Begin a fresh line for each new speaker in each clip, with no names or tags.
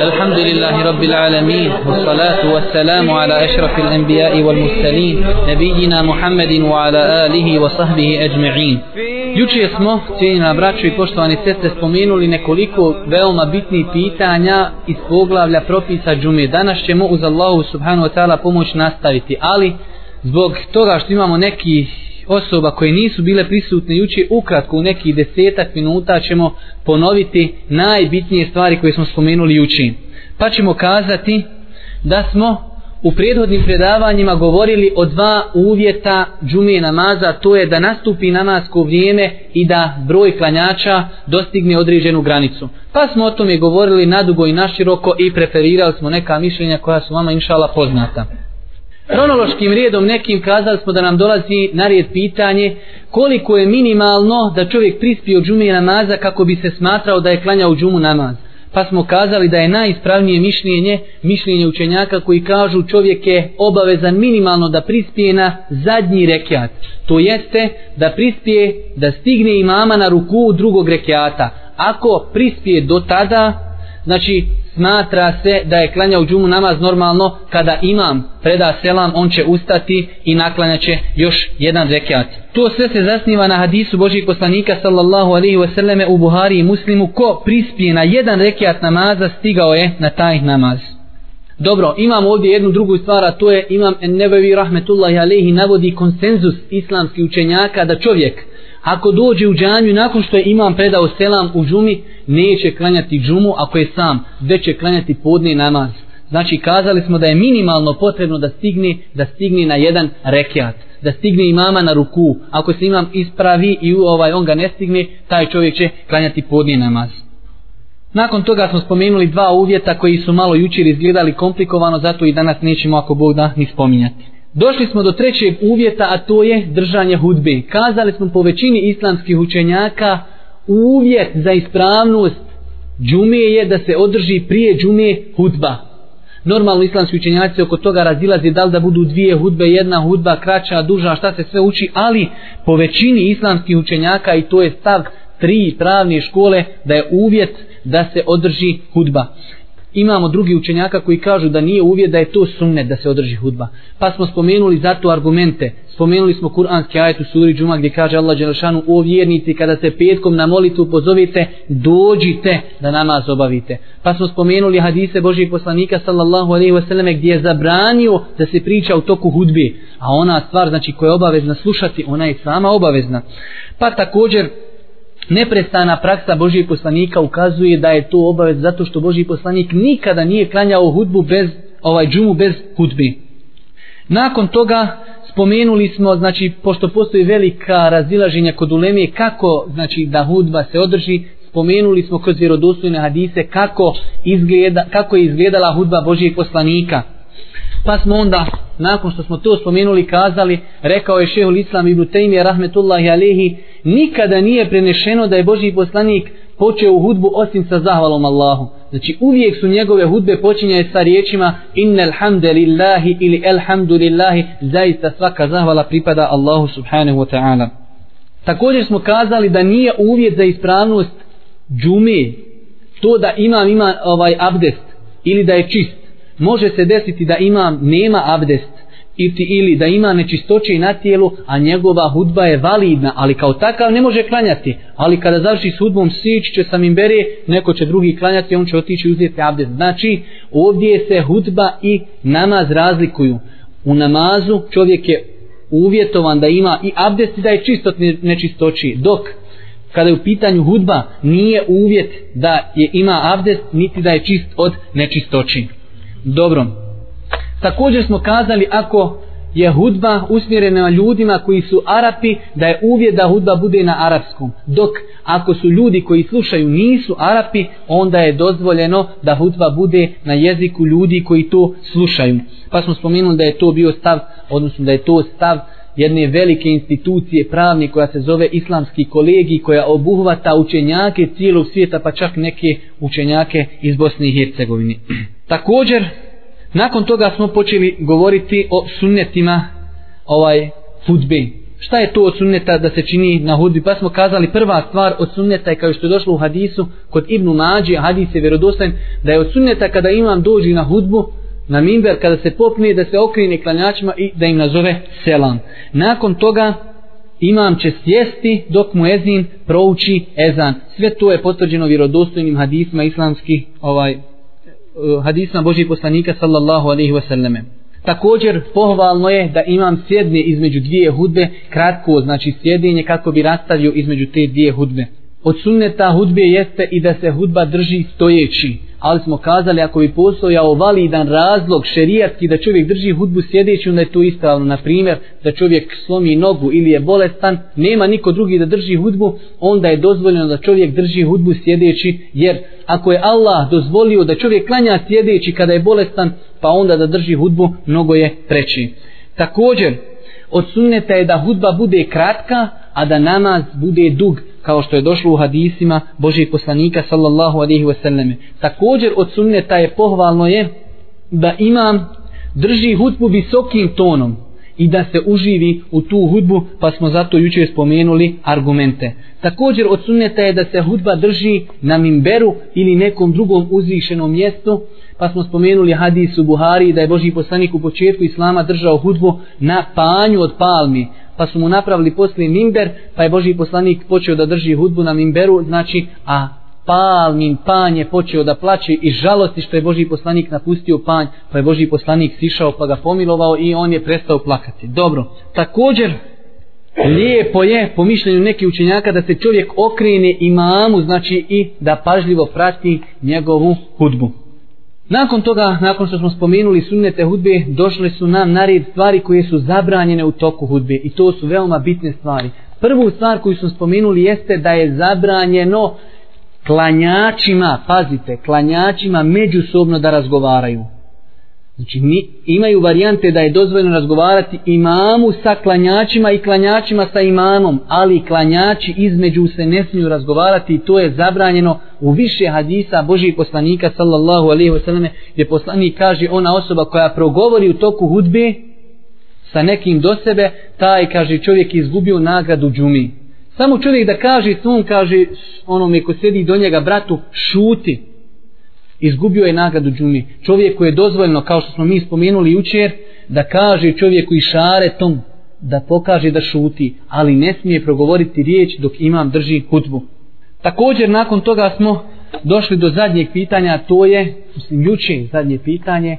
الحمد لله رب العالمين والصلاة والسلام على أشرف الأنبياء والمرسلين نبينا محمد وعلى آله وصحبه أجمعين Juče smo, cijenjena braćo i poštovani sestre, spomenuli nekoliko veoma bitnih pitanja iz poglavlja propisa džume. Danas ćemo uz Allahu subhanahu wa ta'ala pomoć nastaviti, ali zbog toga što imamo neki osoba koje nisu bile prisutne juče, ukratko u nekih desetak minuta ćemo ponoviti najbitnije stvari koje smo spomenuli juče. Pa ćemo kazati da smo u prethodnim predavanjima govorili o dva uvjeta džumije namaza, to je da nastupi namasko vrijeme i da broj klanjača dostigne određenu granicu. Pa smo o tome govorili nadugo i naširoko i preferirali smo neka mišljenja koja su vama inšala poznata. Kronološkim redom nekim kazali smo da nam dolazi na red pitanje koliko je minimalno da čovjek prispije džume džumije namaza kako bi se smatrao da je klanjao džumu namaz. Pa smo kazali da je najispravnije mišljenje, mišljenje učenjaka koji kažu čovjek je obavezan minimalno da prispije na zadnji rekiat. To jeste da prispije da stigne imama na ruku drugog rekiata. Ako prispije do tada, znači smatra se da je klanjao džumu namaz normalno kada imam preda selam on će ustati i naklanjaće još jedan rekiat. To sve se zasniva na hadisu Božih poslanika sallallahu alaihi wasallame u Buhari i Muslimu ko prispije na jedan rekiat namaza stigao je na taj namaz. Dobro, imam ovdje jednu drugu stvar, a to je imam Ennebevi rahmetullahi Alehi navodi konsenzus islamskih učenjaka da čovjek ako dođe u džanju nakon što je imam predao selam u džumi neće klanjati džumu ako je sam već će klanjati podne namaz. Znači kazali smo da je minimalno potrebno da stigne da stigne na jedan rekiat da stigne imama na ruku. Ako se imam ispravi i ovaj on ga ne stigne taj čovjek će klanjati podne namaz. Nakon toga smo spomenuli dva uvjeta koji su malo jučer izgledali komplikovano, zato i danas nećemo ako Bog da ni spominjati. Došli smo do trećeg uvjeta, a to je držanje hudbe. Kazali smo po većini islamskih učenjaka, uvjet za ispravnost džume je da se održi prije džume hudba. Normalno islamski učenjaci oko toga razilaze da li da budu dvije hudbe, jedna hudba, kraća, duža, šta se sve uči, ali po većini islamskih učenjaka i to je stav tri pravne škole da je uvjet da se održi hudba imamo drugi učenjaka koji kažu da nije uvjet da je to sunnet da se održi hudba. Pa smo spomenuli zato argumente. Spomenuli smo kuranski ajet u suri Džuma gdje kaže Allah Đelešanu o vjernici kada se petkom na molitvu pozovite dođite da namaz obavite. Pa smo spomenuli hadise Božih poslanika sallallahu alaihi wasallam gdje je zabranio da se priča u toku hudbi. A ona stvar znači koja je obavezna slušati ona je sama obavezna. Pa također neprestana praksa Božijeg poslanika ukazuje da je to obavez zato što Božiji poslanik nikada nije klanjao hudbu bez ovaj džumu bez hudbi. Nakon toga spomenuli smo znači pošto postoji velika razilaženja kod ulemije kako znači da hudba se održi spomenuli smo kroz vjerodostojne hadise kako izgleda kako je izgledala hudba Božijeg poslanika. Pa smo onda, nakon što smo to spomenuli, kazali, rekao je šehul Islam ibn Tejmije, rahmetullahi alehi, nikada nije prenešeno da je Boži poslanik počeo hudbu osim sa zahvalom Allahu. Znači uvijek su njegove hudbe počinjaju sa riječima innal hamdelillahi ili elhamdulillahi, zaista svaka zahvala pripada Allahu subhanahu wa ta'ala. Također smo kazali da nije uvjet za ispravnost džume to da imam ima ovaj abdest ili da je čist može se desiti da imam nema abdest iti ili da ima nečistoće na tijelu, a njegova hudba je validna, ali kao takav ne može klanjati. Ali kada završi s hudbom, sić će sam im bere, neko će drugi klanjati, on će otići i uzeti abdest. Znači, ovdje se hudba i namaz razlikuju. U namazu čovjek je uvjetovan da ima i abdest i da je čist od nečistoći, dok kada je u pitanju hudba nije uvjet da je ima abdest niti da je čist od nečistoći. Dobro. Također smo kazali ako je hudba usmjerena ljudima koji su Arapi, da je uvjet da hudba bude na arapskom. Dok ako su ljudi koji slušaju nisu Arapi, onda je dozvoljeno da hudba bude na jeziku ljudi koji to slušaju. Pa smo spomenuli da je to bio stav, odnosno da je to stav jedne velike institucije pravne koja se zove Islamski kolegi koja obuhvata učenjake cijelog svijeta pa čak neke učenjake iz Bosne i Hercegovine. Također, nakon toga smo počeli govoriti o sunnetima ovaj hudbe. šta je to od sunneta da se čini na hudbi? Pa smo kazali prva stvar od sunneta je kao što je došlo u hadisu kod Ibnu Mađi, hadis je vjerodostojan, da je od sunneta kada imam dođi na hudbu, na minber, kada se popne, da se okrine klanjačima i da im nazove selam. Nakon toga imam će sjesti dok mu ezin prouči ezan. Sve to je potvrđeno vjerodostojnim hadisma islamskih ovaj, eh, hadisma Božih poslanika sallallahu alaihi wasallame. Također pohvalno je da imam sjedne između dvije hudbe, kratko znači sjedinje kako bi rastavio između te dvije hudbe. Od sunneta hudbe jeste i da se hudba drži stojeći ali smo kazali ako bi postojao validan razlog šerijatski da čovjek drži hudbu sjedeći, onda je to ispravno. Na primjer, da čovjek slomi nogu ili je bolestan, nema niko drugi da drži hudbu, onda je dozvoljeno da čovjek drži hudbu sjedeći, jer ako je Allah dozvolio da čovjek klanja sjedeći kada je bolestan, pa onda da drži hudbu, mnogo je preći. Također, od sunneta je da hudba bude kratka, a da namaz bude dug, kao što je došlo u hadisima Božih poslanika sallallahu alaihi wasallam. Također od sunneta je pohvalno je da imam drži hutbu visokim tonom i da se uživi u tu hudbu, pa smo zato jučer spomenuli argumente. Također od sunneta je da se hudba drži na mimberu ili nekom drugom uzvišenom mjestu, pa smo spomenuli hadis u Buhari da je Boži poslanik u početku Islama držao hudbu na panju od palmi, pa su mu napravili poslije mimber, pa je Boži poslanik počeo da drži hudbu na mimberu, znači, a palmin panj je počeo da plaće i žalosti što je Boži poslanik napustio panj, pa je Boži poslanik sišao pa ga pomilovao i on je prestao plakati. Dobro, također, lijepo je po mišljenju nekih učenjaka da se čovjek okrene imamu, znači i da pažljivo prati njegovu hudbu. Nakon toga, nakon što smo spomenuli sunnete hudbe, došle su nam na red stvari koje su zabranjene u toku hudbe i to su veoma bitne stvari. Prvu stvar koju smo spomenuli jeste da je zabranjeno klanjačima, pazite, klanjačima međusobno da razgovaraju. Znači, mi, imaju varijante da je dozvoljeno razgovarati imamu sa klanjačima i klanjačima sa imamom, ali klanjači između se ne smiju razgovarati i to je zabranjeno u više hadisa Božih poslanika sallallahu alaihi wasallam gdje poslanik kaže ona osoba koja progovori u toku hudbe sa nekim do sebe, taj kaže čovjek izgubio nagradu džumi. Samo čovjek da kaže svom, kaže onome ko sedi do njega, bratu, šuti izgubio je nagradu džumi. Čovjek koji je dozvoljno, kao što smo mi spomenuli jučer, da kaže čovjeku i šaretom da pokaže da šuti, ali ne smije progovoriti riječ dok imam drži hutbu. Također nakon toga smo došli do zadnjeg pitanja, to je, mislim, juče zadnje pitanje,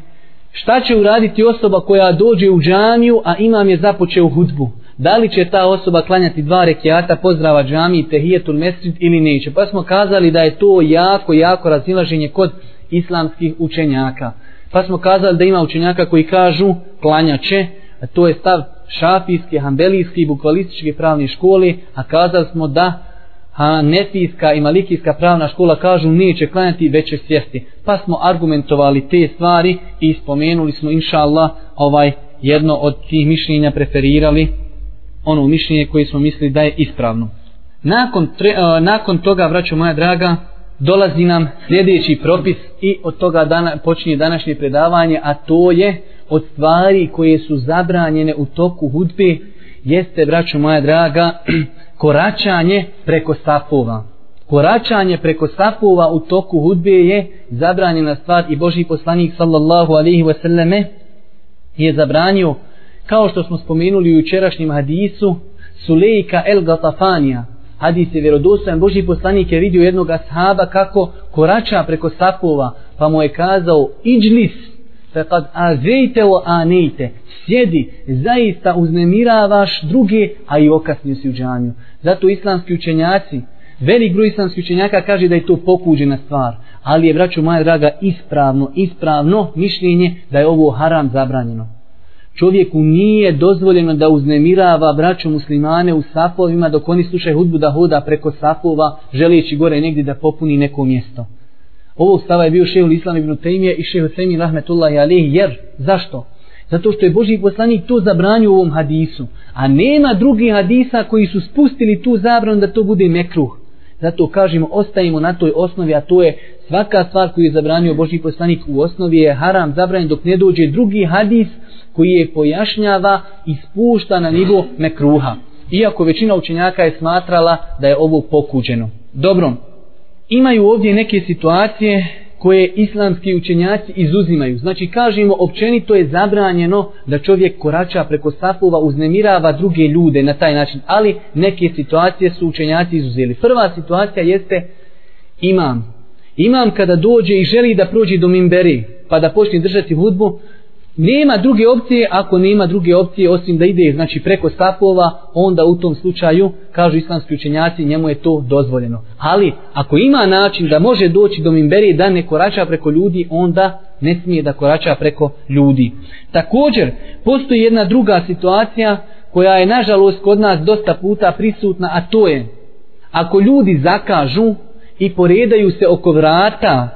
šta će uraditi osoba koja dođe u džamiju, a imam je započeo hudbu? Da li će ta osoba klanjati dva rekiata pozdrava džamiji, tehijetul mesrid ili neće? Pa smo kazali da je to jako, jako razilaženje kod islamskih učenjaka. Pa smo kazali da ima učenjaka koji kažu klanjaće, a to je stav šafijske, hambelijske i bukvalističke pravne škole, a kazali smo da a nefijska i malikijska pravna škola kažu neće klanjati, već će sjesti. Pa smo argumentovali te stvari i spomenuli smo, inša Allah, ovaj jedno od tih mišljenja preferirali, ono mišljenje koje smo mislili da je ispravno. Nakon, tre, uh, nakon toga, vraću moja draga, dolazi nam sljedeći propis i od toga dana, počinje današnje predavanje, a to je od stvari koje su zabranjene u toku hudbe, jeste, vraću moja draga, koračanje preko safova. Koračanje preko safova u toku hudbe je zabranjena stvar i Boži poslanik sallallahu alaihi wasallame je zabranio, kao što smo spomenuli u jučerašnjem hadisu, Sulejka el Gatafanija, hadis je vjerodostojan, Boži poslanik je vidio jednog ashaba kako korača preko sapova, pa mu je kazao, iđlis, fekad azejte o anejte, sjedi, zaista uznemiravaš druge, a i okasnio si u džanju. Zato islamski učenjaci, velik broj islamskih učenjaka kaže da je to pokuđena stvar, ali je, braću moja draga, ispravno, ispravno mišljenje da je ovo haram zabranjeno čovjeku nije dozvoljeno da uznemirava braću muslimane u safovima dok oni slušaju hudbu da hoda preko safova želeći gore negdje da popuni neko mjesto. Ovo stava je bio šehul Islam ibn Tejmije i šehul Semin rahmetullahi alihi jer zašto? Zato što je Boži poslanik to zabranio u ovom hadisu. A nema drugih hadisa koji su spustili tu zabranu da to bude mekruh. Zato kažemo, ostajemo na toj osnovi, a to je svaka stvar koju je zabranio Boži poslanik u osnovi je haram zabranjen dok ne dođe drugi hadis koji je pojašnjava i spušta na nivo mekruha. iako većina učenjaka je smatrala da je ovo pokuđeno. Dobro, imaju ovdje neke situacije koje islamski učenjaci izuzimaju. Znači, kažemo, općenito je zabranjeno da čovjek korača preko safova, uznemirava druge ljude na taj način, ali neke situacije su učenjaci izuzeli. Prva situacija jeste imam. Imam kada dođe i želi da prođe do mimberi, pa da počne držati hudbu, nema druge opcije, ako nema druge opcije osim da ide znači preko stapova, onda u tom slučaju, kažu islamski učenjaci, njemu je to dozvoljeno. Ali, ako ima način da može doći do mimberi da ne korača preko ljudi, onda ne smije da korača preko ljudi. Također, postoji jedna druga situacija koja je nažalost kod nas dosta puta prisutna, a to je, ako ljudi zakažu i poredaju se oko vrata,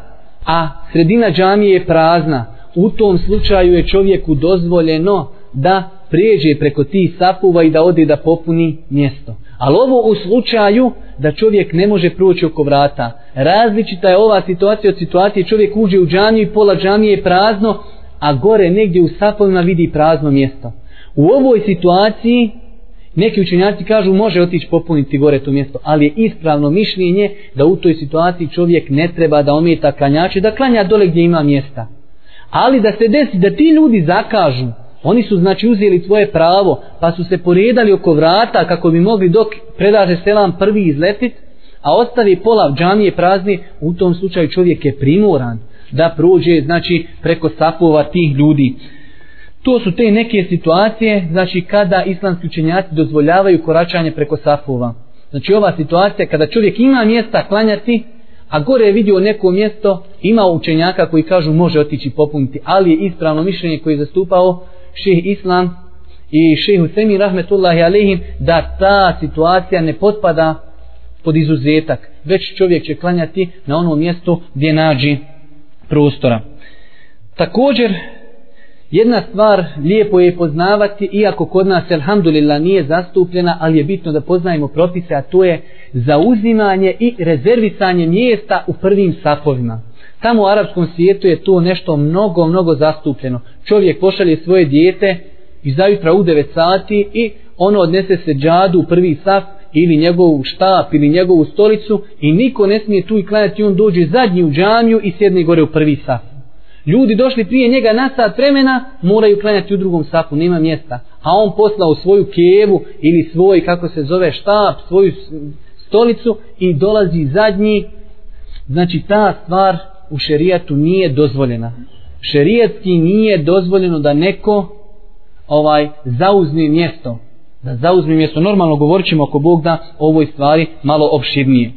a sredina džamije je prazna, u tom slučaju je čovjeku dozvoljeno da prijeđe preko tih sapuva i da ode da popuni mjesto. Ali ovo u slučaju da čovjek ne može proći oko vrata. Različita je ova situacija od situacije čovjek uđe u džaniju i pola džanije je prazno, a gore negdje u sapovima vidi prazno mjesto. U ovoj situaciji neki učenjaci kažu može otići popuniti gore to mjesto, ali je ispravno mišljenje da u toj situaciji čovjek ne treba da ometa klanjače, da klanja dole gdje ima mjesta. Ali da se desi da ti ljudi zakažu, oni su znači uzeli svoje pravo, pa su se poredali oko vrata kako bi mogli dok predaže selam prvi izletit, a ostavi pola džamije prazni, u tom slučaju čovjek je primoran da prođe znači preko sapova tih ljudi. To su te neke situacije, znači kada islamski učenjaci dozvoljavaju koračanje preko sapova. Znači ova situacija kada čovjek ima mjesta klanjati, a gore je vidio neko mjesto, ima učenjaka koji kažu može otići popuniti, ali je ispravno mišljenje koji je zastupao ših Islam i ših Husemi rahmetullahi alehim da ta situacija ne potpada pod izuzetak, već čovjek će klanjati na onom mjestu gdje nađi prostora. Također, Jedna stvar lijepo je poznavati, iako kod nas, alhamdulillah, nije zastupljena, ali je bitno da poznajemo propise, a to je zauzimanje i rezervisanje mjesta u prvim safovima. Tamo u arapskom svijetu je to nešto mnogo, mnogo zastupljeno. Čovjek pošalje svoje dijete i zajutra u 9 sati i ono odnese se džadu u prvi saf ili njegovu štap ili njegovu stolicu i niko ne smije tu i klanjati, on dođe zadnji u džamiju i sjedne gore u prvi saf ljudi došli prije njega na sat vremena, moraju klanjati u drugom sapu, nema mjesta. A on poslao svoju kevu ili svoj, kako se zove, štap, svoju stolicu i dolazi zadnji. Znači ta stvar u šerijatu nije dozvoljena. Šerijatski nije dozvoljeno da neko ovaj zauzme mjesto. Da zauzme mjesto. Normalno govorit ćemo ako Bog da ovoj stvari malo opširnije.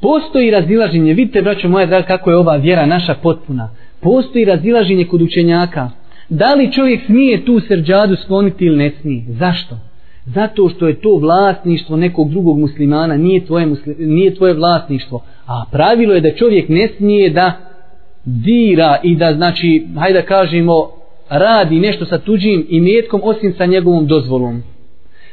Postoji razilaženje, vidite braćo moja draga kako je ova vjera naša potpuna postoji razilaženje kod učenjaka. Da li čovjek smije tu srđadu skloniti ili ne smije? Zašto? Zato što je to vlasništvo nekog drugog muslimana, nije tvoje, musli, nije tvoje vlasništvo. A pravilo je da čovjek ne smije da dira i da, znači, hajde da kažemo, radi nešto sa tuđim imetkom osim sa njegovom dozvolom.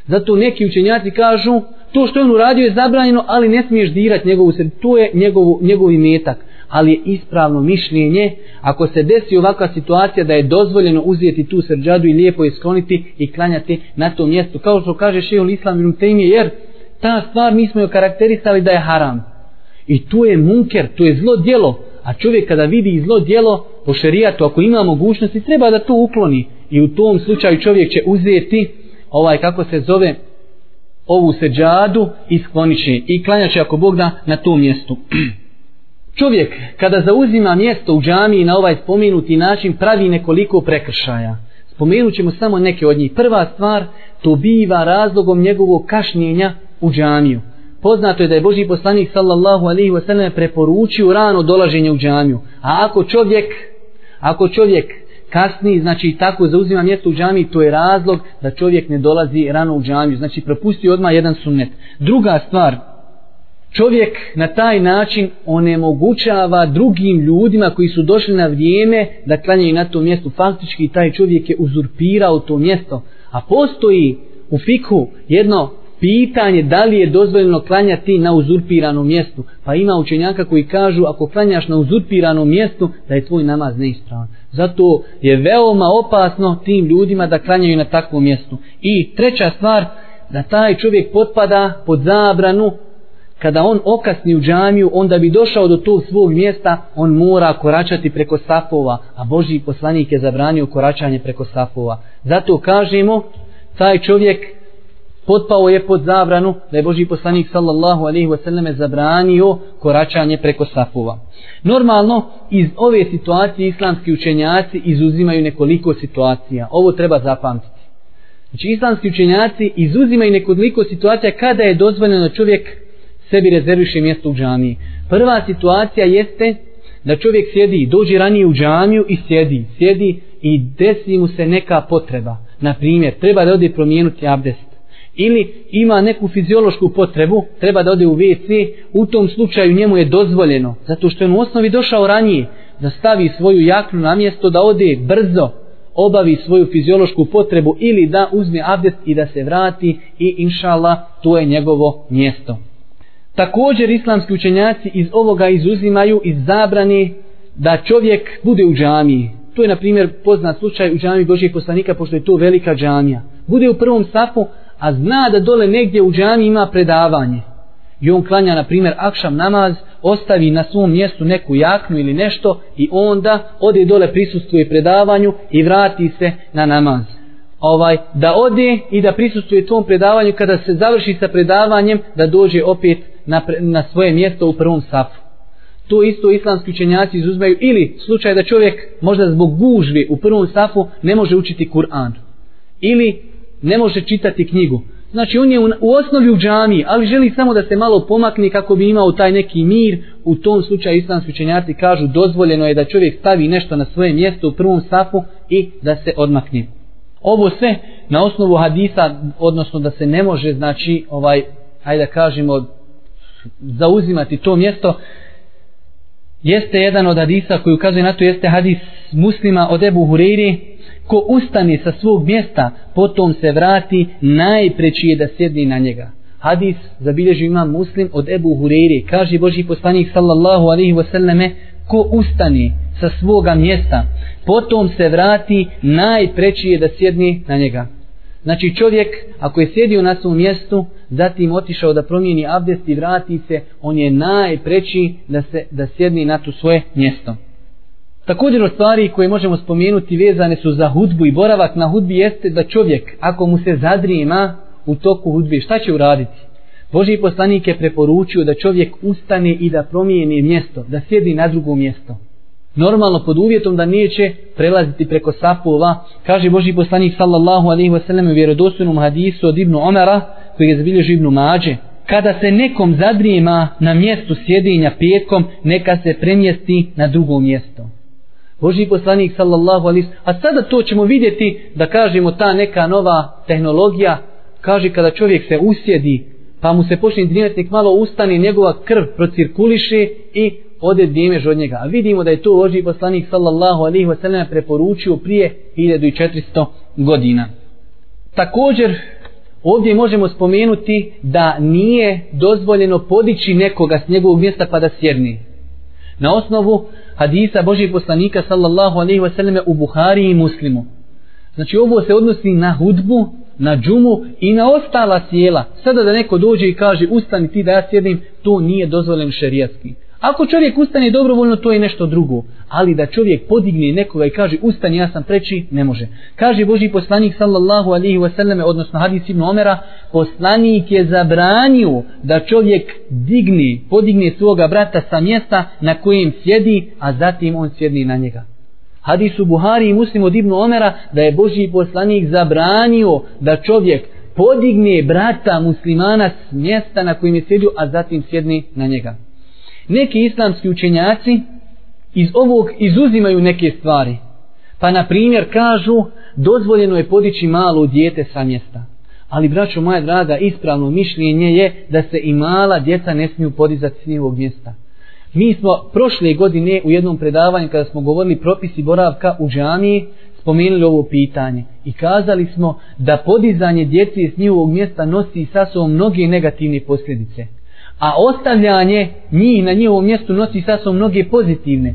Zato neki učenjaci kažu, to što je on uradio je zabranjeno, ali ne smiješ dirati njegovu srđu, to je njegov, njegov imetak ali je ispravno mišljenje ako se desi ovakva situacija da je dozvoljeno uzeti tu srđadu i lijepo je skloniti i klanjati na tom mjestu. Kao što kaže šeho islam ibn Tejmije jer ta stvar mi smo joj karakterisali da je haram. I tu je munker, to je zlo djelo. A čovjek kada vidi zlo djelo po šerijatu ako ima mogućnosti treba da to ukloni. I u tom slučaju čovjek će uzeti ovaj kako se zove ovu seđadu i sklonit i klanjat će ako Bog da na tom mjestu. Čovjek kada zauzima mjesto u džamiji na ovaj spomenuti način pravi nekoliko prekršaja. Spomenut ćemo samo neke od njih. Prva stvar, to biva razlogom njegovog kašnjenja u džamiju. Poznato je da je Boži poslanik sallallahu alaihi wa sallam preporučio rano dolaženje u džamiju. A ako čovjek, ako čovjek kasni, znači tako zauzima mjesto u džamiji, to je razlog da čovjek ne dolazi rano u džamiju. Znači propusti odmah jedan sunnet. Druga stvar, čovjek na taj način onemogućava drugim ljudima koji su došli na vrijeme da klanjaju na to mjesto. Faktički taj čovjek je uzurpirao to mjesto. A postoji u fiku jedno pitanje da li je dozvoljeno klanjati na uzurpiranom mjestu. Pa ima učenjaka koji kažu ako klanjaš na uzurpiranom mjestu da je tvoj namaz neispravan. Zato je veoma opasno tim ljudima da klanjaju na takvom mjestu. I treća stvar, da taj čovjek potpada pod zabranu kada on okasni u džamiju, onda bi došao do tog svog mjesta, on mora koračati preko safova, a Boži poslanik je zabranio koračanje preko safova. Zato kažemo, taj čovjek potpao je pod zabranu da je Boži poslanik sallallahu alaihi wasallam zabranio koračanje preko safova. Normalno, iz ove situacije islamski učenjaci izuzimaju nekoliko situacija. Ovo treba zapamtiti. Znači, islamski učenjaci izuzimaju nekoliko situacija kada je dozvoljeno čovjek sebi rezerviše mjesto u džamiji. Prva situacija jeste da čovjek sjedi, dođe ranije u džamiju i sjedi, sjedi i desi mu se neka potreba. Na primjer, treba da ode promijenuti abdest. Ili ima neku fiziološku potrebu, treba da ode u WC, u tom slučaju njemu je dozvoljeno, zato što je u osnovi došao ranije, da stavi svoju jaknu na mjesto, da ode brzo, obavi svoju fiziološku potrebu ili da uzme abdest i da se vrati i inšala to je njegovo mjesto. Također islamski učenjaci iz ovoga izuzimaju iz zabrane da čovjek bude u džamiji. To je na primjer poznat slučaj u džamiji Božijeg poslanika pošto je to velika džamija. Bude u prvom safu, a zna da dole negdje u džamiji ima predavanje. I on klanja na primjer akšam namaz, ostavi na svom mjestu neku jaknu ili nešto i onda ode dole prisustuje predavanju i vrati se na namaz ovaj da ode i da prisustuje tom predavanju kada se završi sa predavanjem da dođe opet na, na svoje mjesto u prvom safu. To isto islamski učenjaci izuzmeju ili slučaj da čovjek možda zbog gužvi u prvom safu ne može učiti Kur'an ili ne može čitati knjigu. Znači on je u, u osnovi u džamiji, ali želi samo da se malo pomakne kako bi imao taj neki mir. U tom slučaju islamski učenjaci kažu dozvoljeno je da čovjek stavi nešto na svoje mjesto u prvom safu i da se odmakne. Ovo sve na osnovu hadisa, odnosno da se ne može, znači, ovaj, hajde da kažemo, zauzimati to mjesto, jeste jedan od hadisa koji ukazuje na to, jeste hadis muslima od Ebu Hureyri, ko ustane sa svog mjesta, potom se vrati, najpreći je da sjedni na njega. Hadis zabilježi imam muslim od Ebu Hureyri, kaže Boži poslanik sallallahu alaihi wasallame, ko ustane sa svoga mjesta, potom se vrati, najpreći je da sjedni na njega. Znači čovjek, ako je sjedio na svom mjestu, zatim otišao da promijeni abdest i vrati se, on je najpreći da, se, da sjedni na to svoje mjesto. Također od stvari koje možemo spomenuti vezane su za hudbu i boravak na hudbi jeste da čovjek, ako mu se zadrijema u toku hudbe, šta će uraditi? Boži poslanik je preporučio da čovjek ustane i da promijeni mjesto, da sjedi na drugo mjesto normalno pod uvjetom da neće prelaziti preko sapova kaže Boži poslanik sallallahu alaihi wasallam u vjerodostojnom hadisu od Ibnu Omara koji je zabilježi Ibnu Mađe kada se nekom zadrijema na mjestu sjedinja petkom neka se premjesti na drugo mjesto. Boži poslanik sallallahu alaihi a sada to ćemo vidjeti da kažemo ta neka nova tehnologija. Kaže kada čovjek se usjedi pa mu se počne drinjati malo ustane njegova krv procirkuliše i ode djemež od njega. A vidimo da je to Boži poslanik sallallahu alaihi wasallam preporučio prije 1400 godina. Također, ovdje možemo spomenuti da nije dozvoljeno podići nekoga s njegovog mjesta pa da sjedni. Na osnovu hadisa Božih poslanika sallallahu alaihi wasallam u Buhari i Muslimu. Znači ovo se odnosi na hudbu, na džumu i na ostala sjela. Sada da neko dođe i kaže ustani ti da ja sjedim, to nije dozvoljeno šerijatski. Ako čovjek ustane dobrovoljno, to je nešto drugo. Ali da čovjek podigne nekoga i kaže ustani, ja sam preči, ne može. Kaže Boži poslanik sallallahu alihi wasallam, odnosno hadis ibn Omera, poslanik je zabranio da čovjek digne, podigne svoga brata sa mjesta na kojem sjedi, a zatim on sjedni na njega. Hadis u Buhari i Muslim od ibn Omera da je Boži poslanik zabranio da čovjek podigne brata muslimana s mjesta na kojem je sjedio, a zatim sjedni na njega neki islamski učenjaci iz ovog izuzimaju neke stvari. Pa na primjer kažu dozvoljeno je podići malo dijete sa mjesta. Ali braćo moja draga, ispravno mišljenje je da se i mala djeca ne smiju podizati s njihovog mjesta. Mi smo prošle godine u jednom predavanju kada smo govorili propisi boravka u džamiji spomenuli ovo pitanje i kazali smo da podizanje djece s njihovog mjesta nosi sa sobom mnoge negativne posljedice a ostavljanje njih na njihovom mjestu nosi sasvom mnoge pozitivne.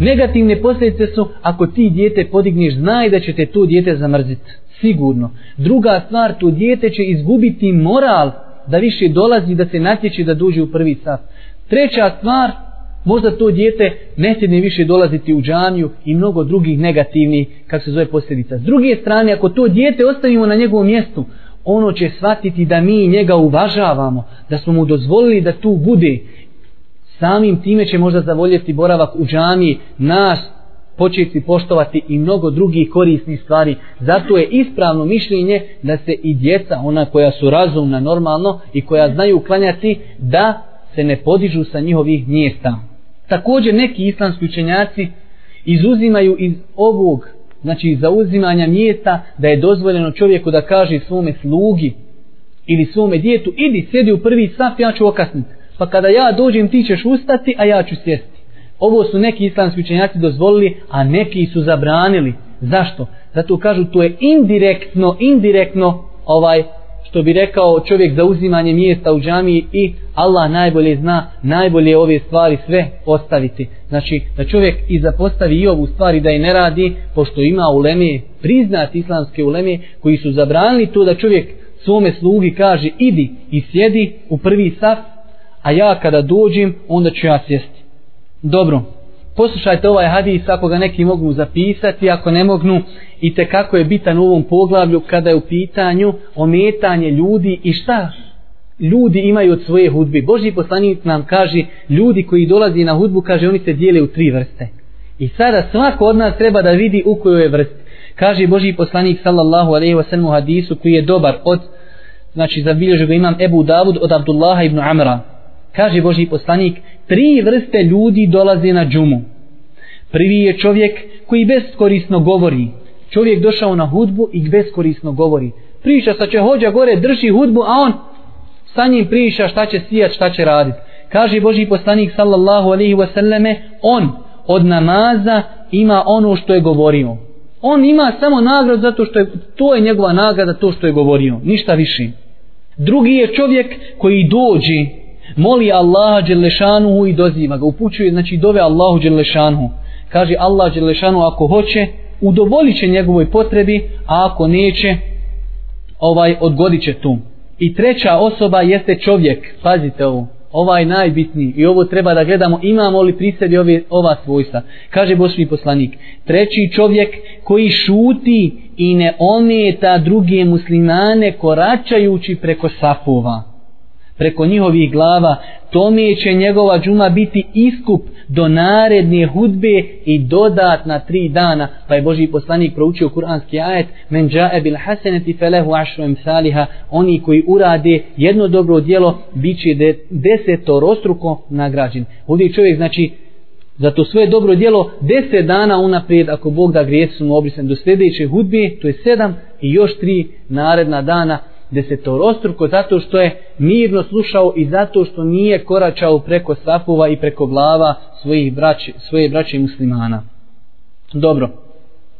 Negativne posljedice su ako ti dijete podigneš, znaj da će te to dijete zamrziti Sigurno. Druga stvar, to dijete će izgubiti moral da više dolazi da se natječe da duže u prvi sat. Treća stvar, možda to dijete ne sjedne više dolaziti u džaniju i mnogo drugih negativnih, kako se zove posljedica. S druge strane, ako to dijete ostavimo na njegovom mjestu, ono će shvatiti da mi njega uvažavamo, da smo mu dozvolili da tu bude. Samim time će možda zavoljeti boravak u džaniji, nas početi poštovati i mnogo drugih korisnih stvari. Zato je ispravno mišljenje da se i djeca, ona koja su razumna normalno i koja znaju klanjati, da se ne podižu sa njihovih mjesta. Također neki islamski učenjaci izuzimaju iz ovog, znači zauzimanja mjesta, da je dozvoljeno čovjeku da kaže svome slugi ili svome djetu, idi sjedi u prvi saf, ja ću okasniti. Pa kada ja dođem ti ćeš ustati, a ja ću sjesti. Ovo su neki islamski učenjaci dozvolili, a neki su zabranili. Zašto? Zato kažu to je indirektno, indirektno ovaj što bi rekao čovjek za uzimanje mjesta u džamiji i Allah najbolje zna, najbolje ove stvari sve ostaviti. Znači da čovjek i zapostavi i ovu stvari da je ne radi, pošto ima uleme, priznat islamske uleme koji su zabranili to da čovjek svome slugi kaže idi i sjedi u prvi saf, a ja kada dođem onda ću ja sjesti. Dobro, poslušajte ovaj hadis ako ga neki mogu zapisati, ako ne mognu i te kako je bitan u ovom poglavlju kada je u pitanju ometanje ljudi i šta ljudi imaju od svoje hudbe. Boži poslanik nam kaže, ljudi koji dolazi na hudbu, kaže, oni se dijele u tri vrste. I sada svako od nas treba da vidi u kojoj je vrsti. Kaže Boži poslanik sallallahu alaihi wa sallam u hadisu koji je dobar od, znači zabilježu ga imam Ebu Davud od Abdullaha ibn Amra. Kaže Boži poslanik, tri vrste ljudi dolaze na džumu. Prvi je čovjek koji beskorisno govori. Čovjek došao na hudbu i beskorisno govori. Priča sa će hođa gore, drži hudbu, a on sa njim priča šta će sijat, šta će raditi. Kaže Boži poslanik sallallahu alaihi wasallame, on od namaza ima ono što je govorio. On ima samo nagradu zato što je, to je njegova nagrada, to što je govorio. Ništa više. Drugi je čovjek koji dođe moli Allaha Đelešanuhu i doziva ga, upućuje, znači dove Allahu Đelešanuhu. Kaže Allah Đelešanuhu ako hoće, udovolit će njegovoj potrebi, a ako neće, ovaj odgodit će tu. I treća osoba jeste čovjek, pazite ovo, ovaj najbitniji i ovo treba da gledamo imamo li pri sebi ove, ova svojstva. Kaže Božji poslanik, treći čovjek koji šuti i ne ometa druge muslimane koračajući preko safova preko njihovih glava, tome će njegova džuma biti iskup do naredne hudbe i dodatna tri dana. Pa je Boži poslanik proučio kuranski ajet, men džae bil haseneti felehu ašru emsaliha, oni koji urade jedno dobro djelo, bit će de, desetorostruko nagrađen. Ovdje čovjek znači, za to svoje dobro djelo, deset dana unaprijed, ako Bog da grijesu su mu obrisan do sljedeće hudbe, to je sedam i još tri naredna dana, desetorostruko zato što je mirno slušao i zato što nije koračao preko safova i preko glava svojih braći, svoje braće muslimana. Dobro.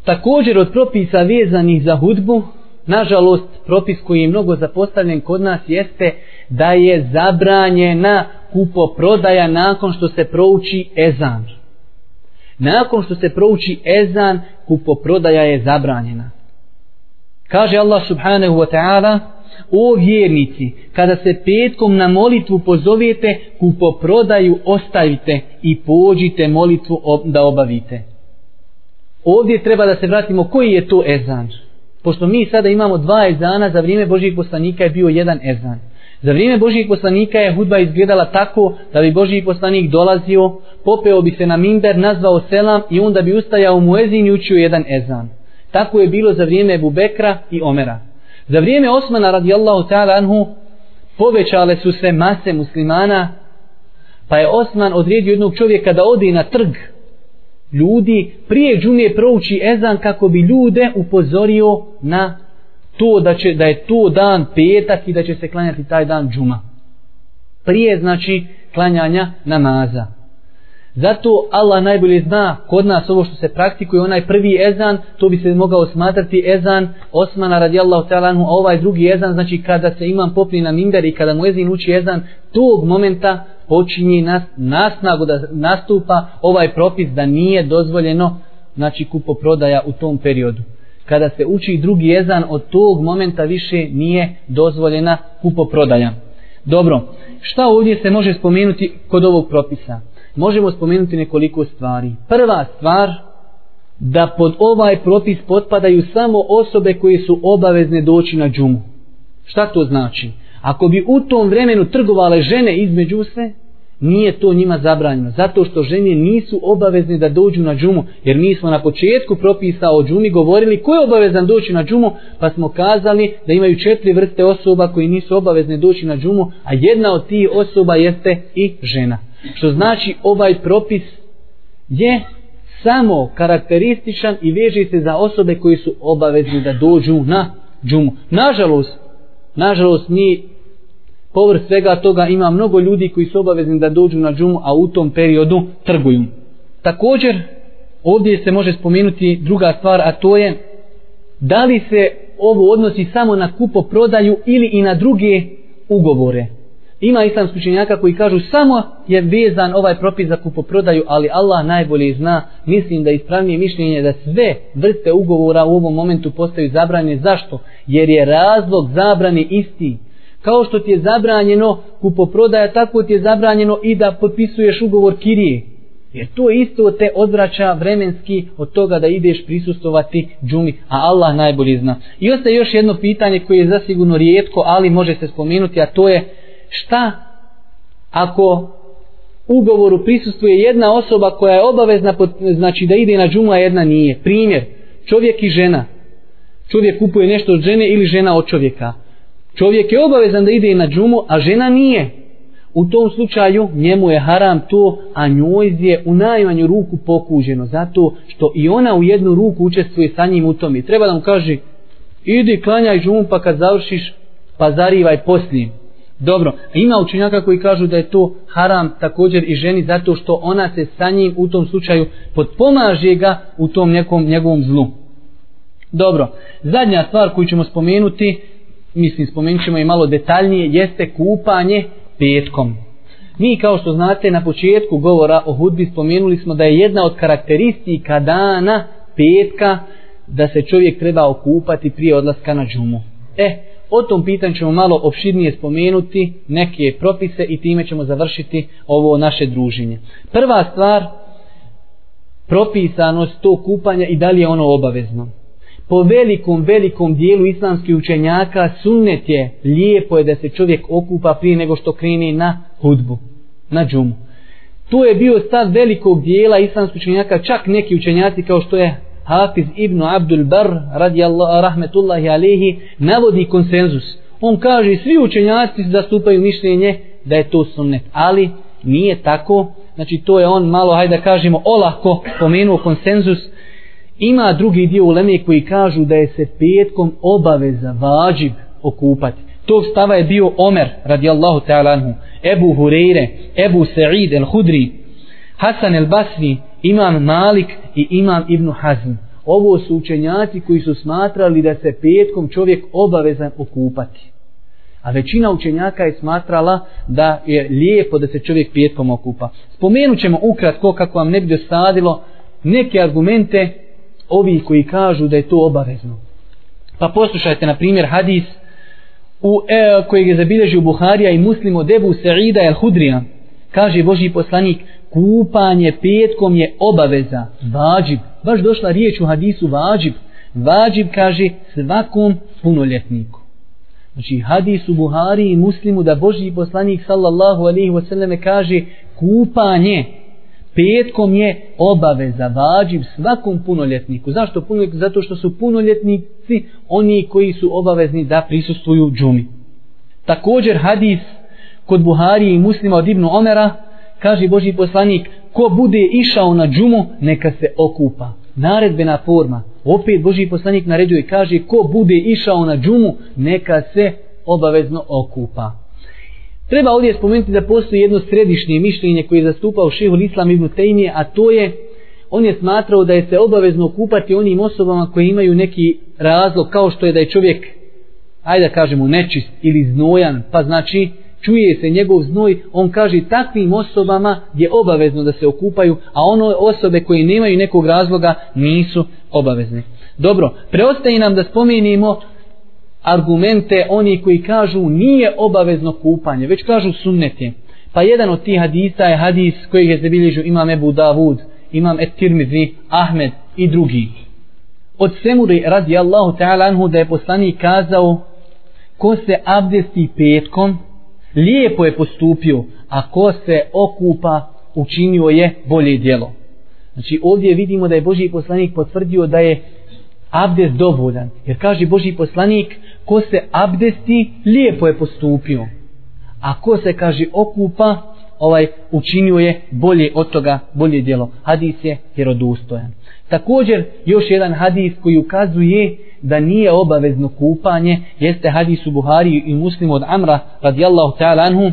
Također od propisa vezanih za hudbu, nažalost, propis koji je mnogo zapostavljen kod nas jeste da je zabranjena kupo prodaja nakon što se prouči ezan. Nakon što se prouči ezan, kupo prodaja je zabranjena. Kaže Allah subhanahu wa ta'ala, o vjernici, kada se petkom na molitvu pozovete, kupoprodaju ostavite i pođite molitvu da obavite. Ovdje treba da se vratimo koji je to ezan. Pošto mi sada imamo dva ezana, za vrijeme Božijeg poslanika je bio jedan ezan. Za vrijeme Božijeg poslanika je hudba izgledala tako da bi Božiji poslanik dolazio, popeo bi se na minber, nazvao selam i onda bi ustajao mu ezin i učio jedan ezan. Tako je bilo za vrijeme Bubekra i Omera. Za vrijeme Osmana radijallahu ta'ala anhu povećale su se mase muslimana pa je Osman odredio jednog čovjeka da ode na trg ljudi prije džumije prouči ezan kako bi ljude upozorio na to da, će, da je to dan petak i da će se klanjati taj dan džuma. Prije znači klanjanja namaza. Zato Allah najbolje zna kod nas ovo što se praktikuje, onaj prvi ezan, to bi se mogao smatrati ezan Osmana radijallahu ta'ala a ovaj drugi ezan, znači kada se imam popni na minder i kada mu ezin uči ezan, tog momenta počinje nas, nasnagu da nastupa ovaj propis da nije dozvoljeno znači kupo prodaja u tom periodu. kada se uči drugi ezan, od tog momenta više nije dozvoljena kupoprodaja. Dobro, šta ovdje se može spomenuti kod ovog propisa? Možemo spomenuti nekoliko stvari. Prva stvar, da pod ovaj propis potpadaju samo osobe koje su obavezne doći na džumu. Šta to znači? Ako bi u tom vremenu trgovale žene između se, nije to njima zabranjeno. Zato što žene nisu obavezne da dođu na džumu. Jer mi smo na početku propisa o džumi govorili ko je obavezan doći na džumu, pa smo kazali da imaju četiri vrste osoba koji nisu obavezne doći na džumu, a jedna od tih osoba jeste i žena. Što znači ovaj propis je samo karakterističan i veže se za osobe koji su obavezni da dođu na džumu. Nažalost, nažalost mi povrst svega toga ima mnogo ljudi koji su obavezni da dođu na džumu, a u tom periodu trguju. Također, ovdje se može spomenuti druga stvar, a to je da li se ovo odnosi samo na kupo prodaju ili i na druge ugovore. Ima islamski učenjaka koji kažu samo je vezan ovaj propis za kupoprodaju, ali Allah najbolje zna, mislim da ispravnije mišljenje da sve vrste ugovora u ovom momentu postaju zabranjene. Zašto? Jer je razlog zabrane isti. Kao što ti je zabranjeno kupoprodaja, tako ti je zabranjeno i da potpisuješ ugovor kirije. Jer to isto te odvraća vremenski od toga da ideš prisustovati džumi, a Allah najbolje zna. I ostaje još jedno pitanje koje je zasigurno rijetko, ali može se spomenuti, a to je šta? Ako ugovoru prisustuje jedna osoba koja je obavezna pod, znači da ide na džumu a jedna nije. Primjer čovjek i žena. Čovjek kupuje nešto od žene ili žena od čovjeka. Čovjek je obavezan da ide na džumu a žena nije. U tom slučaju njemu je haram to a njoj je u najmanju ruku pokuženo zato što i ona u jednu ruku učestvuje sa njim u tom i treba da mu kaže idi klanjaj džumu pa kad završiš pa zarivaj poslije. Dobro, ima učenjaka koji kažu da je to haram također i ženi zato što ona se sa njim u tom slučaju potpomaže ga u tom nekom njegovom zlu. Dobro, zadnja stvar koju ćemo spomenuti, mislim spomenut ćemo i malo detaljnije, jeste kupanje petkom. Mi kao što znate na početku govora o hudbi spomenuli smo da je jedna od karakteristika dana petka da se čovjek treba okupati prije odlaska na džumu. E, O tom pitanju ćemo malo opširnije spomenuti neke propise i time ćemo završiti ovo naše druženje. Prva stvar, propisanost to kupanja i da li je ono obavezno. Po velikom, velikom dijelu islamskih učenjaka sunnet je lijepo je da se čovjek okupa prije nego što krene na hudbu, na džumu. To je bio stav velikog dijela islamskih učenjaka, čak neki učenjaci kao što je Hafiz ibn Abdul Bar radijallahu rahmetullahi alehi navodi konsenzus. On kaže svi učenjaci zastupaju mišljenje da je to sunnet, ali nije tako. Znači to je on malo, hajde da kažemo, olako pomenuo konsenzus. Ima drugi dio uleme koji kažu da je se petkom obaveza, vađib okupati. Tog stava je bio Omer radijallahu ta'ala anhu, Ebu Hureyre, Ebu Sa'id el-Hudri, Hasan el-Basri, imam Malik i imam Ibn Hazm. Ovo su učenjaci koji su smatrali da se petkom čovjek obavezan okupati. A većina učenjaka je smatrala da je lijepo da se čovjek petkom okupa. Spomenut ćemo ukratko kako vam ne bi dosadilo neke argumente ovi koji kažu da je to obavezno. Pa poslušajte na primjer hadis u, e, kojeg je zabilježio Buharija i muslim od Ebu Sa'ida el-Hudrija. Kaže Boži poslanik, kupanje petkom je obaveza, vađib. Baš došla riječ u hadisu vađib. Vađib kaže svakom punoljetniku. Znači hadis u Buhari i muslimu da Boži poslanik sallallahu alaihi wasallam kaže kupanje petkom je obaveza, vađib svakom punoljetniku. Zašto punoljetniku? Zato što su punoljetnici oni koji su obavezni da prisustuju džumi. Također hadis kod Buhari i muslima od Ibnu Omera kaže Boži poslanik, ko bude išao na džumu, neka se okupa. Naredbena forma. Opet Boži poslanik naređuje, kaže, ko bude išao na džumu, neka se obavezno okupa. Treba ovdje spomenuti da postoji jedno središnje mišljenje koje je zastupao šehol Islam ibn Tejmije, a to je, on je smatrao da je se obavezno okupati onim osobama koje imaju neki razlog, kao što je da je čovjek, ajde da kažemo, nečist ili znojan, pa znači čuje se njegov znoj, on kaže takvim osobama je obavezno da se okupaju, a ono osobe koje nemaju nekog razloga nisu obavezne. Dobro, preostaje nam da spomenimo argumente oni koji kažu nije obavezno kupanje, već kažu sunnete. Pa jedan od tih hadisa je hadis koji je zabilježio imam Ebu Davud, imam Et Tirmizi, Ahmed i drugi. Od Semuri radi Allahu ta'ala anhu da je poslanik kazao ko se abdesti petkom, lijepo je postupio, a ko se okupa, učinio je bolje djelo. Znači ovdje vidimo da je Boži poslanik potvrdio da je abdest dovoljan. Jer kaže Boži poslanik, ko se abdesti, lijepo je postupio. A ko se, kaže, okupa, ovaj učinio je bolje od toga, bolje djelo. Hadis je vjerodostojan. Također, još jedan hadis koji ukazuje da nije obavezno kupanje, jeste hadis u Buhari i muslimu od Amra, radijallahu ta'ala anhu,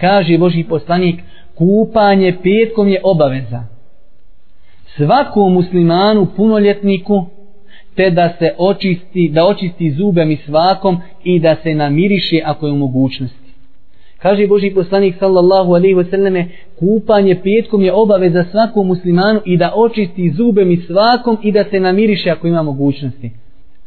kaže Boži poslanik, kupanje petkom je obaveza. Svakom muslimanu, punoljetniku, te da se očisti, da očisti zube mi svakom i da se namiriše ako je u mogućnosti. Kaže Boži poslanik sallallahu alaihi wa sallame, kupanje petkom je obaveza svakom muslimanu i da očisti zube mi svakom i da se namiriše ako ima mogućnosti.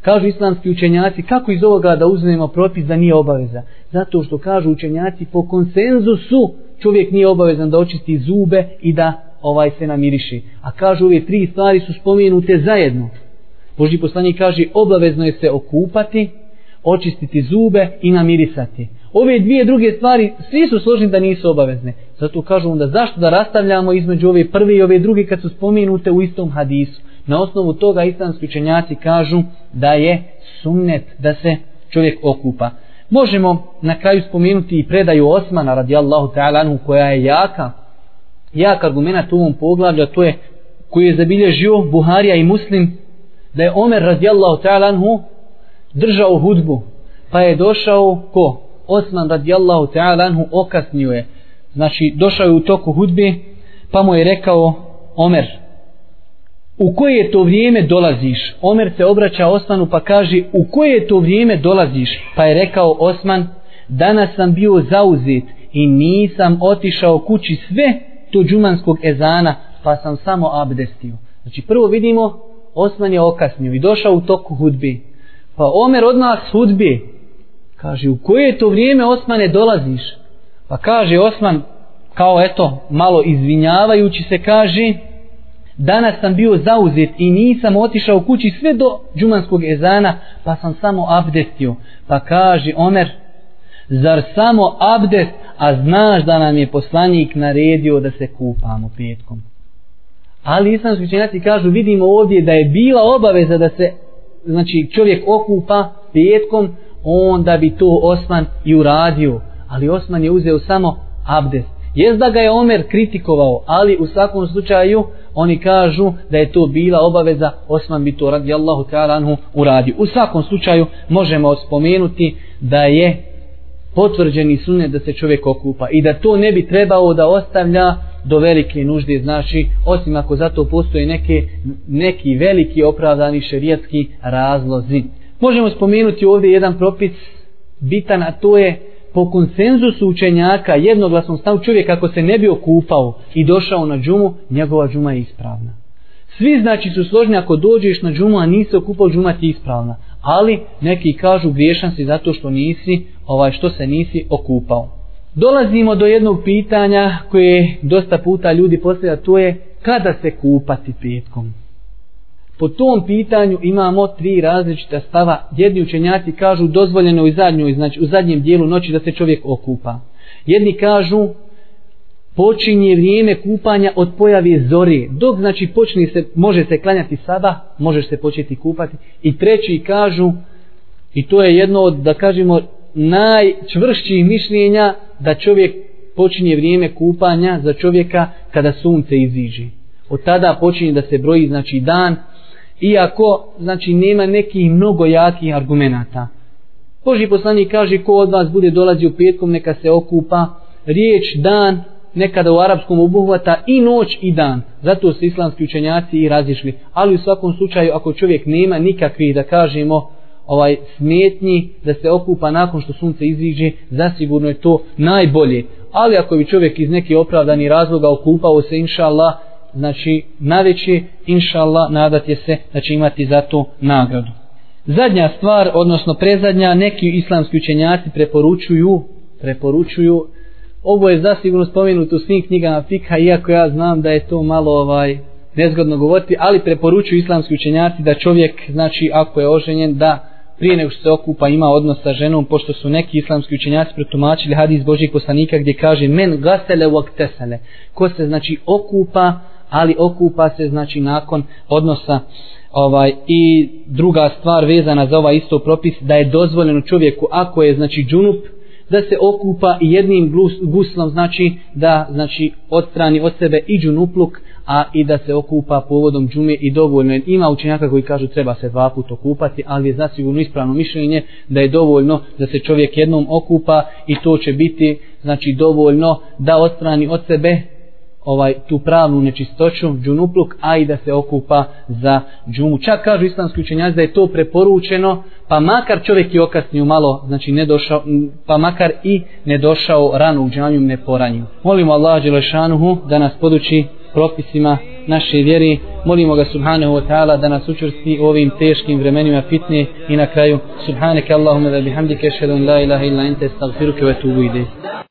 Kažu islamski učenjaci, kako iz ovoga da uzmemo propis da nije obaveza? Zato što kažu učenjaci, po konsenzusu čovjek nije obavezan da očisti zube i da ovaj se namiriši. A kažu ove tri stvari su spomenute zajedno. Boži poslanik kaže obavezno je se okupati, očistiti zube i namirisati. Ove dvije druge stvari svi su složni da nisu obavezne. Zato kažu onda zašto da rastavljamo između ove prve i ove druge kad su spomenute u istom hadisu. Na osnovu toga islamski učenjaci kažu da je sunnet da se čovjek okupa. Možemo na kraju spomenuti i predaju Osmana radijallahu ta'ala anhu koja je jaka. Jak argument u ovom poglavlju, a to je koji je zabilježio Buharija i Muslim da je Omer radijallahu ta'ala anhu držao hudbu pa je došao ko? Osman radijallahu ta'ala anhu okasnio je znači došao je u toku hudbe pa mu je rekao Omer u koje to vrijeme dolaziš Omer se obraća Osmanu pa kaže u koje to vrijeme dolaziš pa je rekao Osman danas sam bio zauzet i nisam otišao kući sve to džumanskog ezana pa sam samo abdestio znači prvo vidimo Osman je okasnio i došao u toku hudbi. Pa Omer odmah s hudbi. Kaže, u koje to vrijeme Osmane dolaziš? Pa kaže Osman, kao eto, malo izvinjavajući se, kaže, danas sam bio zauzet i nisam otišao kući sve do džumanskog ezana, pa sam samo abdestio. Pa kaže Omer, zar samo abdest, a znaš da nam je poslanik naredio da se kupamo petkom? Ali islamski učenjaci kažu, vidimo ovdje da je bila obaveza da se znači čovjek okupa petkom, onda bi to Osman i uradio. Ali Osman je uzeo samo abdest. Jest da ga je Omer kritikovao, ali u svakom slučaju oni kažu da je to bila obaveza, Osman bi to radi Allahu ta'ala anhu uradio. U svakom slučaju možemo spomenuti da je potvrđeni sunet da se čovjek okupa i da to ne bi trebao da ostavlja do velike nužde, znači, osim ako zato postoje neke, neki veliki opravdani šerijatski razlozi. Možemo spomenuti ovdje jedan propis bitan, a to je po konsenzusu učenjaka jednoglasnom stavu čovjek ako se ne bi okupao i došao na džumu, njegova džuma je ispravna. Svi znači su složni ako dođeš na džumu, a nisi okupao, džuma ti je ispravna. Ali neki kažu griješan si zato što nisi, ovaj što se nisi okupao. Dolazimo do jednog pitanja koje dosta puta ljudi postavlja, to je kada se kupati petkom. Po tom pitanju imamo tri različita stava. Jedni učenjaci kažu dozvoljeno u zadnjoj, znači u zadnjem dijelu noći da se čovjek okupa. Jedni kažu počinje vrijeme kupanja od pojave zore. Dok znači počne se, može se klanjati sada, možeš se početi kupati. I treći kažu, i to je jedno od, da kažemo, najčvršćih mišljenja da čovjek počinje vrijeme kupanja za čovjeka kada sunce iziđe. Od tada počinje da se broji znači dan, iako znači nema nekih mnogo jakih argumenata. Boži poslanik kaže ko od vas bude dolazio petkom neka se okupa, riječ dan nekada u arapskom obuhvata i noć i dan. Zato su islamski učenjaci i razišli. Ali u svakom slučaju ako čovjek nema nikakvih da kažemo ovaj smetnji da se okupa nakon što sunce iziđe, zasigurno je to najbolje. Ali ako bi čovjek iz neke opravdani razloga okupao se, inša Allah, znači naveće, inša Allah, nadat je se da će imati za to nagradu. Zadnja stvar, odnosno prezadnja, neki islamski učenjaci preporučuju, preporučuju, ovo je zasigurno spomenuto u svim knjigama fikha, iako ja znam da je to malo ovaj nezgodno govoriti, ali preporučuju islamski učenjaci da čovjek, znači ako je oženjen, da prije nego što se okupa ima odnos sa ženom, pošto su neki islamski učenjaci pretumačili hadis Božih poslanika gdje kaže men gasele uaktesele, ko se znači okupa, ali okupa se znači nakon odnosa ovaj i druga stvar vezana za ovaj isto propis da je dozvoljeno čovjeku ako je znači džunup da se okupa jednim guslom znači da znači odstrani od sebe i džunupluk a i da se okupa povodom džume i dovoljno ima učenjaka koji kažu treba se dva puta okupati ali je zasigurno ispravno mišljenje da je dovoljno da se čovjek jednom okupa i to će biti znači dovoljno da odstrani od sebe ovaj tu pravnu nečistoću džunupluk a i da se okupa za džumu. Čak kažu islamski učenjaci da je to preporučeno pa makar čovjek i okasnio malo znači ne došao pa makar i ne došao rano u džamiju ne poranju molimo Allah Đelešanuhu da nas poduči propisima naše vjeri molimo ga subhanahu wa ta'ala da nas učvrsti u ovim teškim vremenima fitne. I na kraju subhanaka Allahumma da bihamdike šedun la ilaha illa ente stagfiruke ve tubu ide